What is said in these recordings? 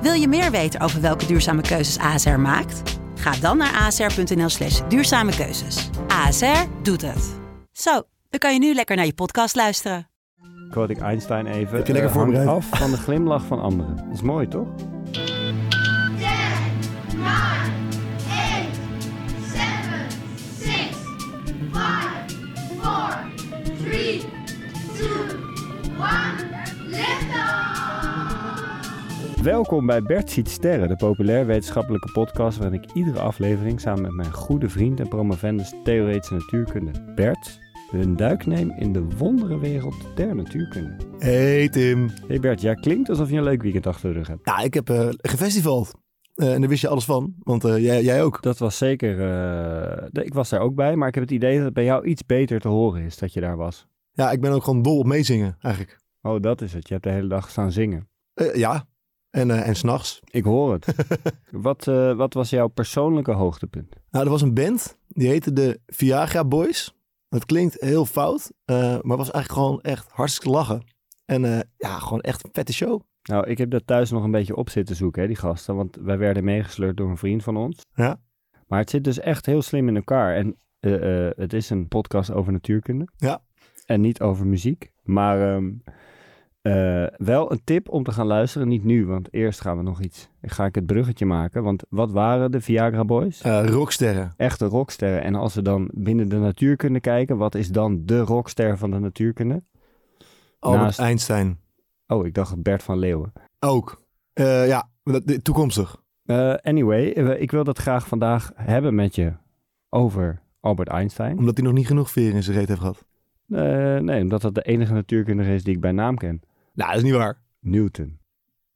Wil je meer weten over welke duurzame keuzes ASR maakt? Ga dan naar asr.nl slash duurzame keuzes. ASR doet het. Zo, dan kan je nu lekker naar je podcast luisteren. quote ik Einstein even. Heb je lekker eh, voorbereid? af van de glimlach van anderen. Dat is mooi, toch? 10, 9, Welkom bij Bert Ziet Sterren, de populair wetenschappelijke podcast waarin ik iedere aflevering samen met mijn goede vriend en promovendus theoretische natuurkunde Bert een duik neem in de wonderenwereld der natuurkunde. Hey Tim. Hey Bert, jij klinkt alsof je een leuk weekend achter de rug hebt. Ja, ik heb eh gefestivald. Eh, en daar wist je alles van, want eh, jij, jij ook. Dat was zeker, ik was daar ook bij, maar ik heb het idee dat het bij jou iets beter te horen is dat je daar was. Ja, ik ben ook gewoon dol op meezingen eigenlijk. Oh, dat is het. Je hebt de hele dag staan zingen. Ja, en, eh en s'nachts. Ik hoor het. wat, eh, wat was jouw persoonlijke hoogtepunt? Nou, er was een band, die heette de Viagra Boys. Dat klinkt heel fout, eh, maar was eigenlijk gewoon echt hartstikke lachen. En ja, gewoon echt een vette show. Nou, ik heb dat thuis nog een beetje op zitten zoeken, hè, die gasten. Want wij werden meegesleurd door een vriend van ons. Ja. Maar het zit dus echt heel slim in elkaar. En het is een podcast over natuurkunde. Ja. En niet over muziek. Maar ehm, eh, wel een tip om te gaan luisteren. Niet nu, want eerst gaan we nog iets. Ga ik het bruggetje maken. Want wat waren de Viagra Boys? Eh, rocksterren. Echte rocksterren. En als we dan binnen de natuurkunde kijken, wat is dan de rockster van de natuurkunde? Albert Naast- Einstein. Oh, ik dacht Bert van Leeuwen. Ook. Eh, ja, toekomstig. Anyway, ik wil dat graag vandaag hebben met je over Albert Einstein. Omdat hij nog niet genoeg veren in zijn reet heeft gehad. Eh, nee, omdat dat de enige natuurkundige is die ik bij naam ken. Nou, dat is niet waar. Newton,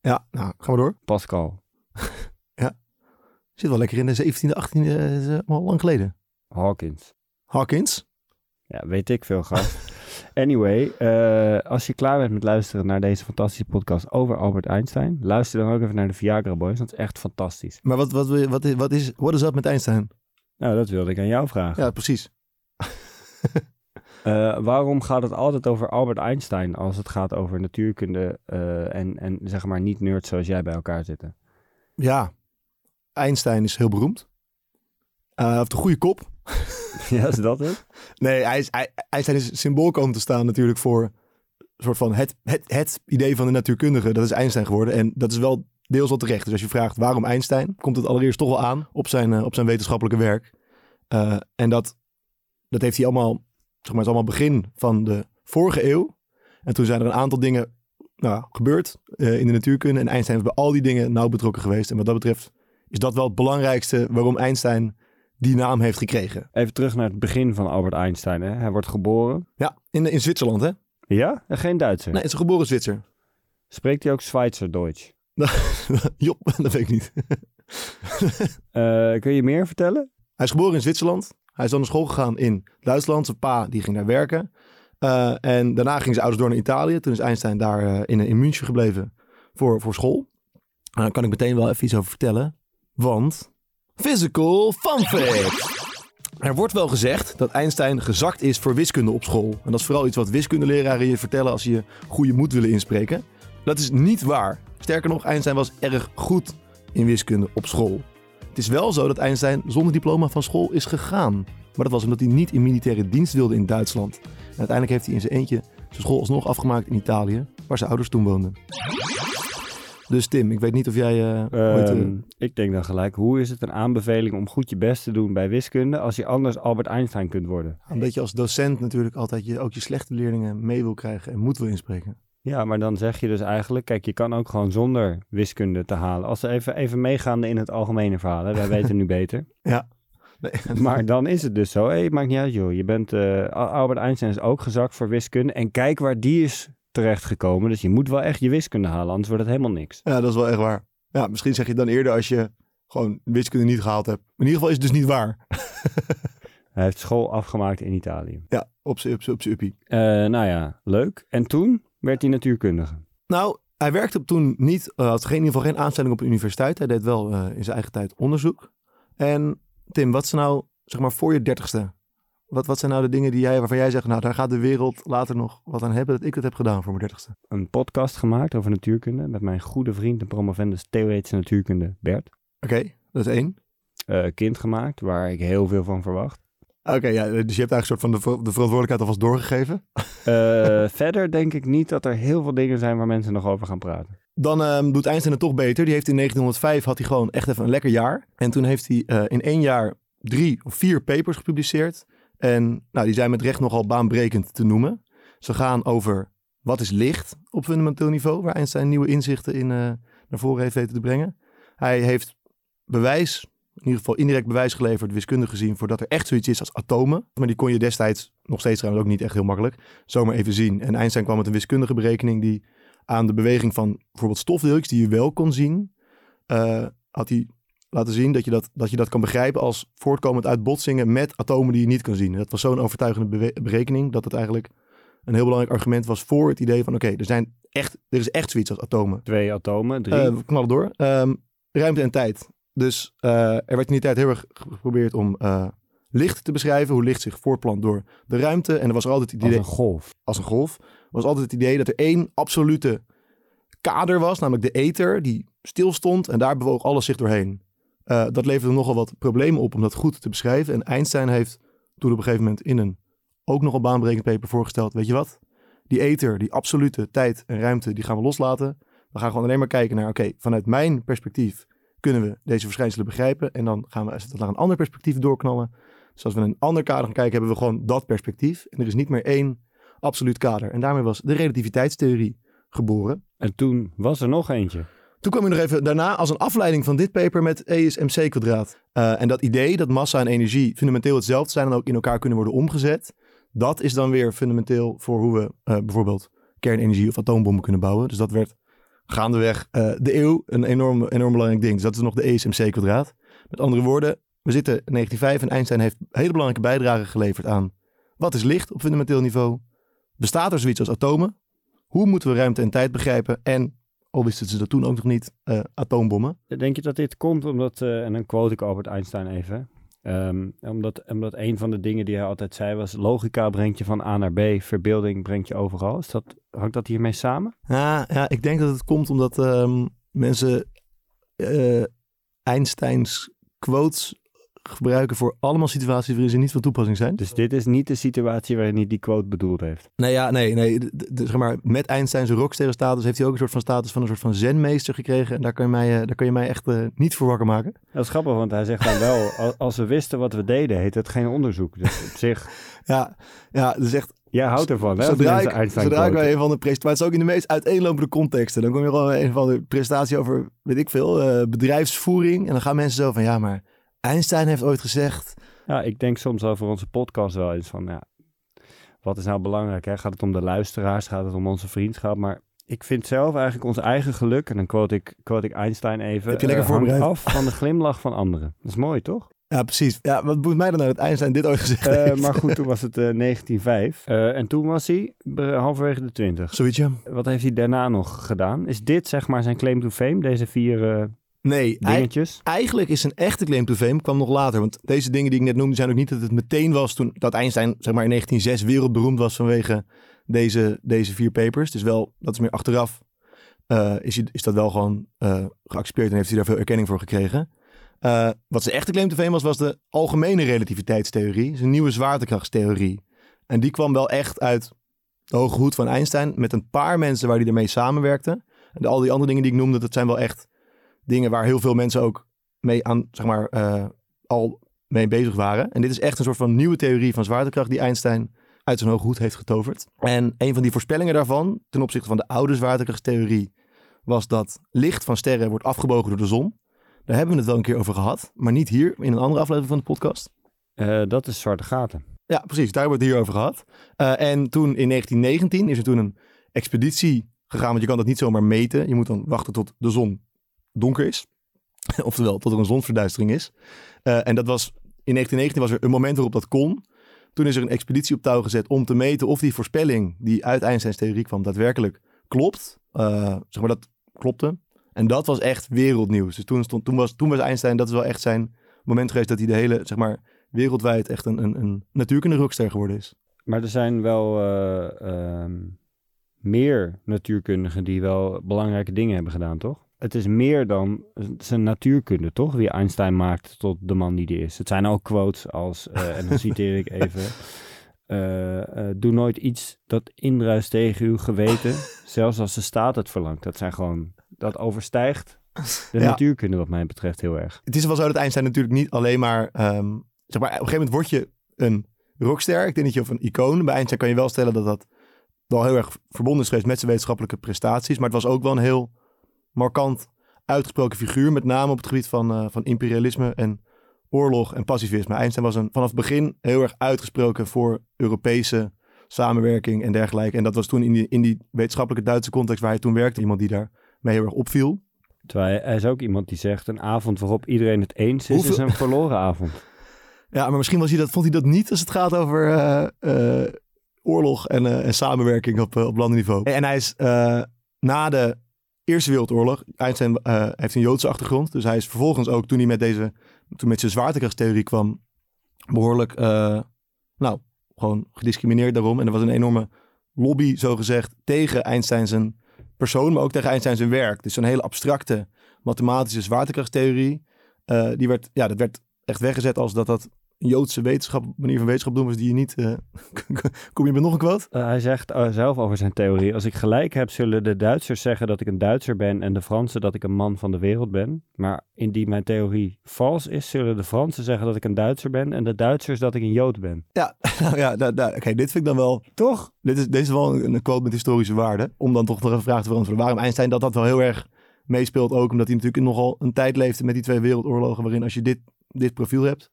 Ja, nou, gaan we door. Pascal, Zit wel lekker in de 17e, 18e, eh, is, eh, al lang geleden. Hawkins. Hawkins. Ja, weet ik veel, gast. anyway, eh, als je klaar bent met luisteren naar deze fantastische podcast over Albert Einstein, luister dan ook even naar de Viagra Boys, want het is echt fantastisch. Maar wat, wat, wil je- wat, is, wat is, up met Einstein? Nou, dat wilde ik aan jou vragen. Ja, precies. Eh, waarom gaat het altijd over Albert Einstein als het gaat over natuurkunde eh, en, en zeg maar niet nerds zoals jij bij elkaar zitten? Ja, Einstein is heel beroemd. Hij heeft een goede kop. ja, is dat het? Nee, hij is, hij- Einstein is symbool komen te staan natuurlijk voor soort van het, het, het idee van de natuurkundige. Dat is Einstein geworden. En dat is wel deels wel terecht. Dus als je vraagt waarom Einstein, komt het allereerst toch wel aan op zijn, op zijn wetenschappelijke werk. En dat, dat heeft hij allemaal, zeg maar, het is allemaal begin van de vorige eeuw. En toen zijn er een aantal dingen nou, gebeurd eh, in de natuurkunde. En Einstein is bij al die dingen nauw betrokken geweest. En wat dat betreft is dat wel het belangrijkste waarom Einstein die naam heeft gekregen. Even terug naar het begin van Albert Einstein. Hè? Hij wordt geboren. Ja, in, in Zwitserland hè? Ja? En geen Duitser. Nee, het is een geboren Zwitser. Spreekt hij ook Zwitser Duits? Jop, dat weet ik niet. Eh, kun je meer vertellen? Hij is geboren in Zwitserland. Hij is dan naar school gegaan in Duitsland. Zijn pa die ging daar werken. Eh, en daarna gingen zijn ouders door naar Italië. Toen is Einstein daar eh, in, in München gebleven voor, voor school. En daar kan ik meteen wel even iets over vertellen. Want, physical fun fact. Er wordt wel gezegd dat Einstein gezakt is voor wiskunde op school. En dat is vooral iets wat wiskundeleraren je vertellen als je goede moed willen inspreken. Dat is niet waar. Sterker nog, Einstein was erg goed in wiskunde op school. Het is wel zo dat Einstein zonder diploma van school is gegaan. Maar dat was omdat hij niet in militaire dienst wilde in Duitsland. En uiteindelijk heeft hij in zijn eentje zijn school alsnog afgemaakt in Italië, waar zijn ouders toen woonden. Dus Tim, ik weet niet of jij eh, ooit... eh, Ehm, ik denk dan gelijk, hoe is het een aanbeveling om goed je best te doen bij wiskunde als je anders Albert Einstein kunt worden? Omdat je als docent natuurlijk altijd je, ook je slechte leerlingen mee wil krijgen en moet wil inspreken. Ja, maar dan zeg je dus eigenlijk, kijk, je kan ook gewoon zonder wiskunde te halen. Als ze even, even meegaande in het algemene verhaal, hè, wij weten nu beter. Nee, Maar dan is het dus zo, hé, maakt niet uit joh. Je bent, eh, Al- Albert Einstein is ook gezakt voor wiskunde. En kijk waar die is terechtgekomen. Dus je moet wel echt je wiskunde halen, anders wordt het helemaal niks. Ja, dat is wel echt waar. Ja, misschien zeg je dan eerder als je gewoon wiskunde niet gehaald hebt. In ieder geval is het dus niet waar. Hij heeft school afgemaakt in Italië. Ja, op z'n uppie. Eh, nou ja, leuk. En toen werd hij natuurkundige. Nou, hij werkte op toen niet, eh, had geen, in ieder geval geen aanstelling op de universiteit. Hij deed wel eh, in zijn eigen tijd onderzoek. En Tim, wat is nou, zeg maar, voor je dertigste? Wat, wat zijn nou de dingen die jij, waarvan jij zegt, nou, daar gaat de wereld later nog wat aan hebben dat ik het heb gedaan voor mijn dertigste? Een podcast gemaakt over natuurkunde met mijn goede vriend en promovendus theoretische natuurkunde Bert. Oké, dat is één. Eh, kind gemaakt, waar ik heel veel van verwacht. Oké, ja, dus je hebt eigenlijk een soort van de, ver- de verantwoordelijkheid alvast doorgegeven. Eh, verder denk ik niet dat er heel veel dingen zijn waar mensen nog over gaan praten. Dan ehm, doet Einstein het toch beter. Die heeft in 1905 had hij gewoon echt even een lekker jaar. En toen heeft hij eh, in één jaar drie of vier papers gepubliceerd. En nou, die zijn met recht nogal baanbrekend te noemen. Ze gaan over wat is licht op fundamenteel niveau, waar Einstein nieuwe inzichten in eh, naar voren heeft weten te brengen. Hij heeft bewijs, in ieder geval indirect bewijs geleverd, wiskundig gezien, voordat er echt zoiets is als atomen. Maar die kon je destijds, nog steeds trouwens ook niet echt heel makkelijk, zomaar even zien. En Einstein kwam met een wiskundige berekening die aan de beweging van bijvoorbeeld stofdeeltjes, die je wel kon zien, eh, had hij laten zien dat je dat, dat je dat kan begrijpen als voortkomend uit botsingen met atomen die je niet kan zien. En dat was zo'n overtuigende berekening dat het eigenlijk een heel belangrijk argument was voor het idee van oké, er zijn echt, er is echt zoiets als atomen. Twee atomen, drie. Eh, we knallen door. Ehm, ruimte en tijd. Dus eh, er werd in die tijd heel erg geprobeerd om eh, licht te beschrijven, hoe licht zich voortplant door de ruimte. En er was er altijd het als idee, een golf. als een golf, was altijd het idee dat er één absolute kader was, namelijk de ether, die stilstond en daar bewoog alles zich doorheen. Eh, dat leverde nogal wat problemen op om dat goed te beschrijven. En Einstein heeft toen op een gegeven moment in een ook nogal baanbrekend paper voorgesteld, weet je wat? Die ether, die absolute tijd en ruimte, die gaan we loslaten. We gaan gewoon alleen maar kijken naar, oké, vanuit mijn perspectief kunnen we deze verschijnselen begrijpen. En dan gaan we als het naar een ander perspectief doorknallen. Dus als we een ander kader gaan kijken, hebben we gewoon dat perspectief. En er is niet meer één absoluut kader. En daarmee was de relativiteitstheorie geboren. En toen was er nog eentje. Toen kwam je nog even daarna als een afleiding van dit paper met E is mc kwadraat. Eh, en dat idee dat massa en energie fundamenteel hetzelfde zijn en ook in elkaar kunnen worden omgezet. Dat is dan weer fundamenteel voor hoe we eh, bijvoorbeeld kernenergie of atoombommen kunnen bouwen. Dus dat werd gaandeweg eh, de eeuw een enorm, enorm belangrijk ding. Dus dat is nog de E is mc kwadraat. Met andere woorden, we zitten in 1905 en Einstein heeft hele belangrijke bijdragen geleverd aan wat is licht op fundamenteel niveau? Bestaat er zoiets als atomen? Hoe moeten we ruimte en tijd begrijpen? En, al wisten ze dat toen ook nog niet, eh, atoombommen. Denk je dat dit komt omdat, eh, en dan quote ik Albert Einstein even, ehm, omdat, omdat een van de dingen die hij altijd zei was, logica brengt je van A naar B, verbeelding brengt je overal. Is dat, hangt dat hiermee samen? Ja, ja, ik denk dat het komt omdat ehm, mensen eh, Einsteins quotes gebruiken voor allemaal situaties waarin ze niet van toepassing zijn. Dus dit is niet de situatie waarin hij die quote bedoeld heeft. Nee, ja, nee, nee. d- d- d- zeg maar, met Einstein's rocksterrenstatus heeft hij ook een soort van status van een soort van zenmeester gekregen. En daar kan je mij, eh, daar kan je mij echt eh, niet voor wakker maken. Dat is grappig, want hij zegt dan wel, al- als we wisten wat we deden, heet het geen onderzoek. Dus op zich, Ja, ja, dat is echt jij houdt ervan, hè? Zodra ik, zodra ik bij een van de presentaties, maar het is ook in de meest uiteenlopende contexten. Dan kom je gewoon bij een van de presentatie over, weet ik veel, eh, bedrijfsvoering. En dan gaan mensen zo van, ja, maar Einstein heeft ooit gezegd. Ja, ik denk soms over onze podcast wel eens van, ja, wat is nou belangrijk? Hè? Gaat het om de luisteraars? Gaat het om onze vriendschap? Maar ik vind zelf eigenlijk ons eigen geluk, en dan quote ik, quote ik Einstein even, Heb je lekker voorbereid? af van de glimlach van anderen. Dat is mooi, toch? Ja, precies. Ja, wat boeit mij dan nou dat Einstein dit ooit gezegd Eh, maar goed, toen was het eh 1905. Eh, en toen was hij halverwege de 20. Zoiets, ja. Wat heeft hij daarna nog gedaan? Is dit zeg maar zijn claim to fame? Deze vier Nee, dingetjes? eigenlijk is een echte claim to fame kwam nog later. Want deze dingen die ik net noemde zijn ook niet dat het meteen was toen dat Einstein zeg maar in 1906 wereldberoemd was vanwege deze, deze vier papers. Dus wel, dat is meer achteraf, eh, is, hij- is dat wel gewoon eh, geaccepteerd en heeft hij daar veel erkenning voor gekregen. Eh, wat zijn echte claim to fame was, was de algemene relativiteitstheorie. Een nieuwe zwaartekrachtstheorie. En die kwam wel echt uit de hoge hoed van Einstein met een paar mensen waar hij ermee samenwerkte. En al die andere dingen die ik noemde, dat zijn wel echt dingen waar heel veel mensen ook mee aan, zeg maar, eh, al mee bezig waren. En dit is echt een soort van nieuwe theorie van zwaartekracht die Einstein uit zijn hoge hoed heeft getoverd. En een van die voorspellingen daarvan, ten opzichte van de oude zwaartekrachtstheorie, was dat licht van sterren wordt afgebogen door de zon. Daar hebben we het wel een keer over gehad, maar niet hier in een andere aflevering van de podcast. Eh, dat is zwarte gaten. Ja, precies. Daar hebben we het hier over gehad. Eh, en toen in 1919 is er toen een expeditie gegaan, want je kan dat niet zomaar meten. Je moet dan wachten tot de zon donker is. Oftewel, tot er een zonsverduistering is. Eh, en dat was in 1919 was er een moment waarop dat kon. Toen is er een expeditie op touw gezet om te meten of die voorspelling die uit Einsteins theorie kwam daadwerkelijk klopt. Eh, zeg maar dat klopte. En dat was echt wereldnieuws. Dus toen, stond, toen, was, toen was Einstein, dat is wel echt zijn moment geweest dat hij de hele, zeg maar, wereldwijd echt een, een, een geworden is. Maar er zijn wel eh, ehm, meer natuurkundigen die wel belangrijke dingen hebben gedaan, toch? Het is meer dan zijn natuurkunde, toch? Wie Einstein maakt tot de man die die is. Het zijn ook quotes als, eh, en dan citeer ik even... eh, eh, doe nooit iets dat indruist tegen uw geweten, zelfs als de staat het verlangt. Dat zijn gewoon, dat overstijgt de Ja. natuurkunde wat mij betreft heel erg. Het is wel zo dat Einstein natuurlijk niet alleen maar, ehm, zeg maar, op een gegeven moment word je een rockster. Ik denk dat je of een icoon. Bij Einstein kan je wel stellen dat dat wel heel erg verbonden is geweest met zijn wetenschappelijke prestaties. Maar het was ook wel een heel markant uitgesproken figuur, met name op het gebied van, eh, van imperialisme en oorlog en pacifisme. Einstein was een, vanaf het begin heel erg uitgesproken voor Europese samenwerking en dergelijke. En dat was toen in die, in die wetenschappelijke Duitse context waar hij toen werkte, iemand die daar mee heel erg opviel. Terwijl hij, hij is ook iemand die zegt, een avond waarop iedereen het eens is, Hoeveel- is een verloren avond. Ja, maar misschien was hij dat, vond hij dat niet als het gaat over eh, eh, oorlog en, en samenwerking op, op landenniveau. En hij is na de Eerste Wereldoorlog, Einstein eh, heeft een Joodse achtergrond, dus hij is vervolgens ook toen hij met deze, toen met zijn zwaartekrachtstheorie kwam, behoorlijk, eh, nou, gewoon gediscrimineerd daarom. En er was een enorme lobby, zogezegd, tegen Einstein zijn persoon, maar ook tegen Einstein zijn werk. Dus zo'n hele abstracte mathematische zwaartekrachtstheorie, eh, die werd, ja, dat werd echt weggezet als dat dat Joodse wetenschap, manier van wetenschap doen was die je niet... eh, kom je met nog een quote? Eh, hij zegt eh, zelf over zijn theorie, als ik gelijk heb, zullen de Duitsers zeggen dat ik een Duitser ben en de Fransen dat ik een man van de wereld ben. Maar indien mijn theorie vals is, zullen de Fransen zeggen dat ik een Duitser ben en de Duitsers dat ik een Jood ben. Ja, nou ja, da- da- oké, dit vind ik dan wel... Toch? Dit is, dit is wel een, een quote met historische waarde. Om dan toch nog een vraag te verantwoorden. Waarom Einstein dat dat wel heel erg meespeelt ook. Omdat hij natuurlijk nogal een tijd leefde met die twee wereldoorlogen. Waarin als je dit, dit profiel hebt.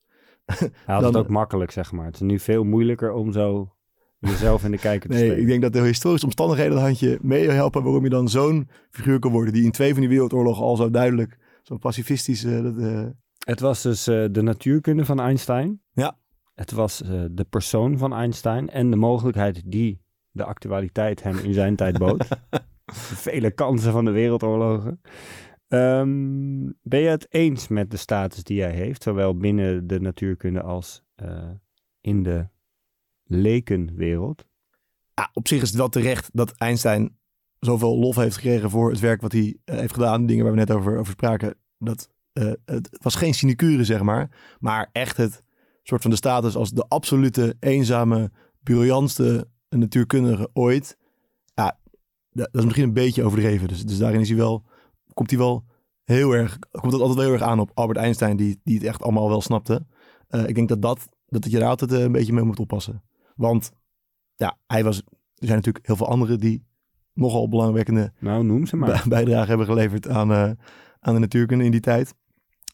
Hij had Dan- het ook makkelijk, zeg maar. Het is nu veel moeilijker om zo jezelf in de kijker te Nee, ik denk dat de historische omstandigheden een handje mee helpen. Waarom je dan zo'n figuur kan worden. Die in twee van die wereldoorlogen al zo duidelijk. Zo'n pacifistisch... eh, dat, eh, Het was dus eh, de natuurkunde van Einstein. Ja. Het was de persoon van Einstein en de mogelijkheid die de actualiteit hem in zijn tijd bood. Vele kansen van de wereldoorlogen. Ehm, ben je het eens met de status die hij heeft, zowel binnen de natuurkunde als eh, in de lekenwereld? Ja, op zich is het wel terecht dat Einstein zoveel lof heeft gekregen voor het werk wat hij eh, heeft gedaan. Dingen waar we net over, over spraken. Dat, eh, het was geen sinecure, zeg maar. Maar echt het soort van de status als de absolute, eenzame, briljantste natuurkundige ooit. Ja, dat, is misschien een beetje overdreven. Dus, dus daarin is hij wel, komt hij wel heel erg, komt het altijd wel heel erg aan op Albert Einstein, die, die het echt allemaal wel snapte. Eh, ik denk dat, dat, dat je daar altijd eh, een beetje mee moet oppassen. Want ja, hij was, er zijn natuurlijk heel veel anderen die nogal belangwekkende Nou, noem ze maar. bij- bijdrage hebben geleverd aan, eh, aan de natuurkunde in die tijd.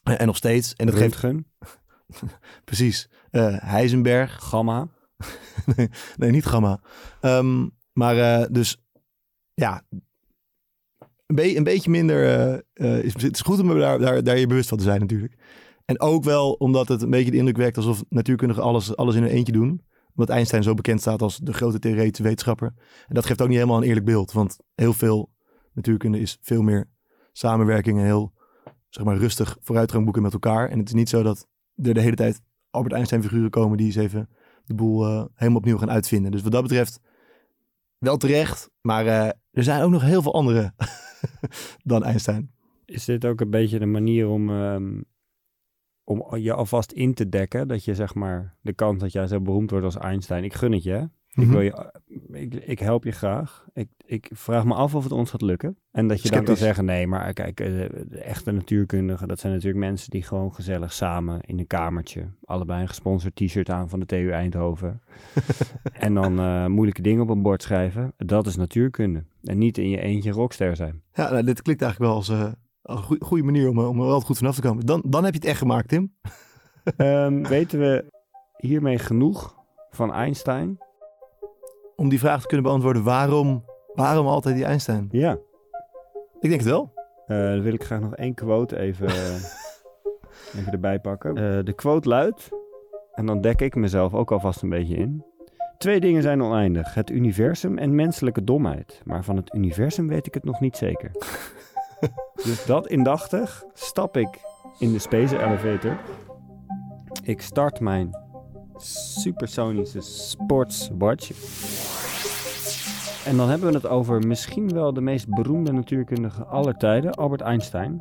En nog steeds. En dat geeft Röntgen, precies eh Heisenberg. gamma. nee, nee, niet gamma. Ehm, maar dus ja, een, een beetje minder. eh, eh, is, het is goed om daar, daar, daar je bewust van te zijn natuurlijk. En ook wel omdat het een beetje de indruk wekt alsof natuurkundigen alles, alles in hun eentje doen. Omdat Einstein zo bekend staat als de grote theoretische wetenschapper. En dat geeft ook niet helemaal een eerlijk beeld. Want heel veel natuurkunde is veel meer samenwerking en heel zeg maar, rustig vooruitgang boeken met elkaar. En het is niet zo dat er de hele tijd Albert Einstein figuren komen die eens even de boel eh, helemaal opnieuw gaan uitvinden. Dus wat dat betreft wel terecht. Maar er zijn ook nog heel veel andere dan Einstein. Is dit ook een beetje de manier om, ehm, om je alvast in te dekken? Dat je zeg maar de kans dat jij zo beroemd wordt als Einstein. Ik gun het je. Ik Mhm. wil je, ik, ik help je graag. Ik, ik vraag me af of het ons gaat lukken. En dat je dan kan zeggen, nee, maar kijk, eh, de echte natuurkundigen, dat zijn natuurlijk mensen die gewoon gezellig samen in een kamertje, allebei een gesponsord t-shirt aan van de TU Eindhoven. en dan eh, moeilijke dingen op een bord schrijven. Dat is natuurkunde. En niet in je eentje rockster zijn. Ja, nou, dit klinkt eigenlijk wel als, eh, een goe- goede manier om, om er wel goed vanaf te komen. Dan, dan heb je het echt gemaakt, Tim. Ehm, weten we hiermee genoeg van Einstein? Om die vraag te kunnen beantwoorden, waarom, waarom altijd die Einstein? Ja. Ik denk het wel. Eh, dan wil ik graag nog één quote even, even erbij pakken. Eh, de quote luidt, en dan dek ik mezelf ook alvast een beetje in. Twee dingen zijn oneindig: het universum en menselijke domheid. Maar van het universum weet ik het nog niet zeker. dus dat indachtig stap ik in de Space Elevator. Ik start mijn supersonische sportswatch. En dan hebben we het over misschien wel de meest beroemde natuurkundige aller tijden, Albert Einstein.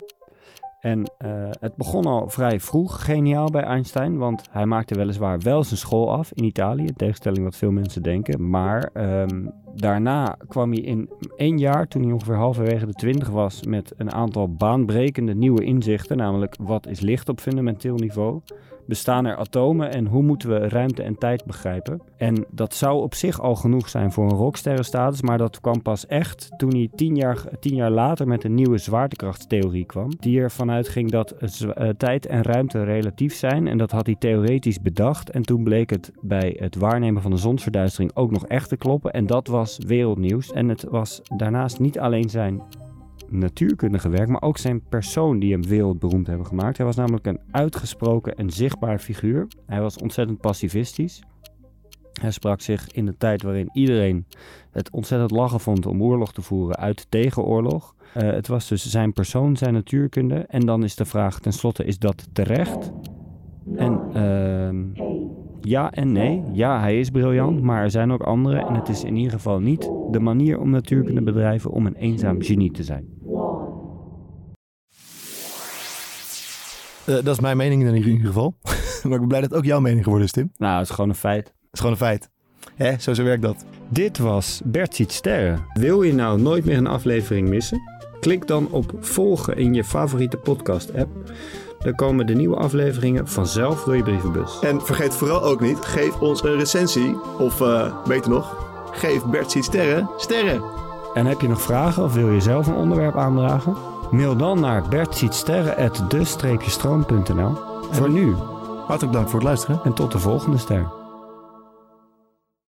En eh, het begon al vrij vroeg geniaal bij Einstein, want hij maakte weliswaar wel zijn school af in Italië, in tegenstelling wat veel mensen denken. Maar ehm, daarna kwam hij in één jaar, toen hij ongeveer halverwege de twintig was, met een aantal baanbrekende nieuwe inzichten, namelijk wat is licht op fundamenteel niveau? Bestaan er atomen en hoe moeten we ruimte en tijd begrijpen? En dat zou op zich al genoeg zijn voor een rocksterrenstatus, maar dat kwam pas echt toen hij tien jaar, tien jaar later met een nieuwe zwaartekrachtstheorie kwam. Die ervan uitging dat eh, tijd en ruimte relatief zijn en dat had hij theoretisch bedacht. En toen bleek het bij het waarnemen van de zonsverduistering ook nog echt te kloppen en dat was wereldnieuws. En het was daarnaast niet alleen zijn natuurkundige werk, maar ook zijn persoon die hem wereldberoemd hebben gemaakt. Hij was namelijk een uitgesproken en zichtbaar figuur. Hij was ontzettend pacifistisch. Hij sprak zich in de tijd waarin iedereen het ontzettend lachen vond om oorlog te voeren uit tegen oorlog. Eh, het was dus zijn persoon, zijn natuurkunde. En dan is de vraag tenslotte, is dat terecht? En ehm, ja en nee. Ja, hij is briljant, maar er zijn ook anderen. En het is in ieder geval niet de manier om natuurkunde bedrijven om een eenzaam genie te zijn. Eh, dat is mijn mening in ieder geval. maar ik ben blij dat het ook jouw mening geworden is, Tim. Nou, het is gewoon een feit. is gewoon een feit. Hè, zo, zo werkt dat. Dit was Bert ziet sterren. Wil je nou nooit meer een aflevering missen? Klik dan op volgen in je favoriete podcast app. Dan komen de nieuwe afleveringen vanzelf door je brievenbus. En vergeet vooral ook niet, geef ons een recensie. Of eh, beter nog, geef Bert Ziet Sterren sterren. En heb je nog vragen of wil je zelf een onderwerp aandragen? Mail dan naar bertzietsterren.de-stroom.nl Voor nu Hartelijk dank voor het luisteren. en tot de volgende ster.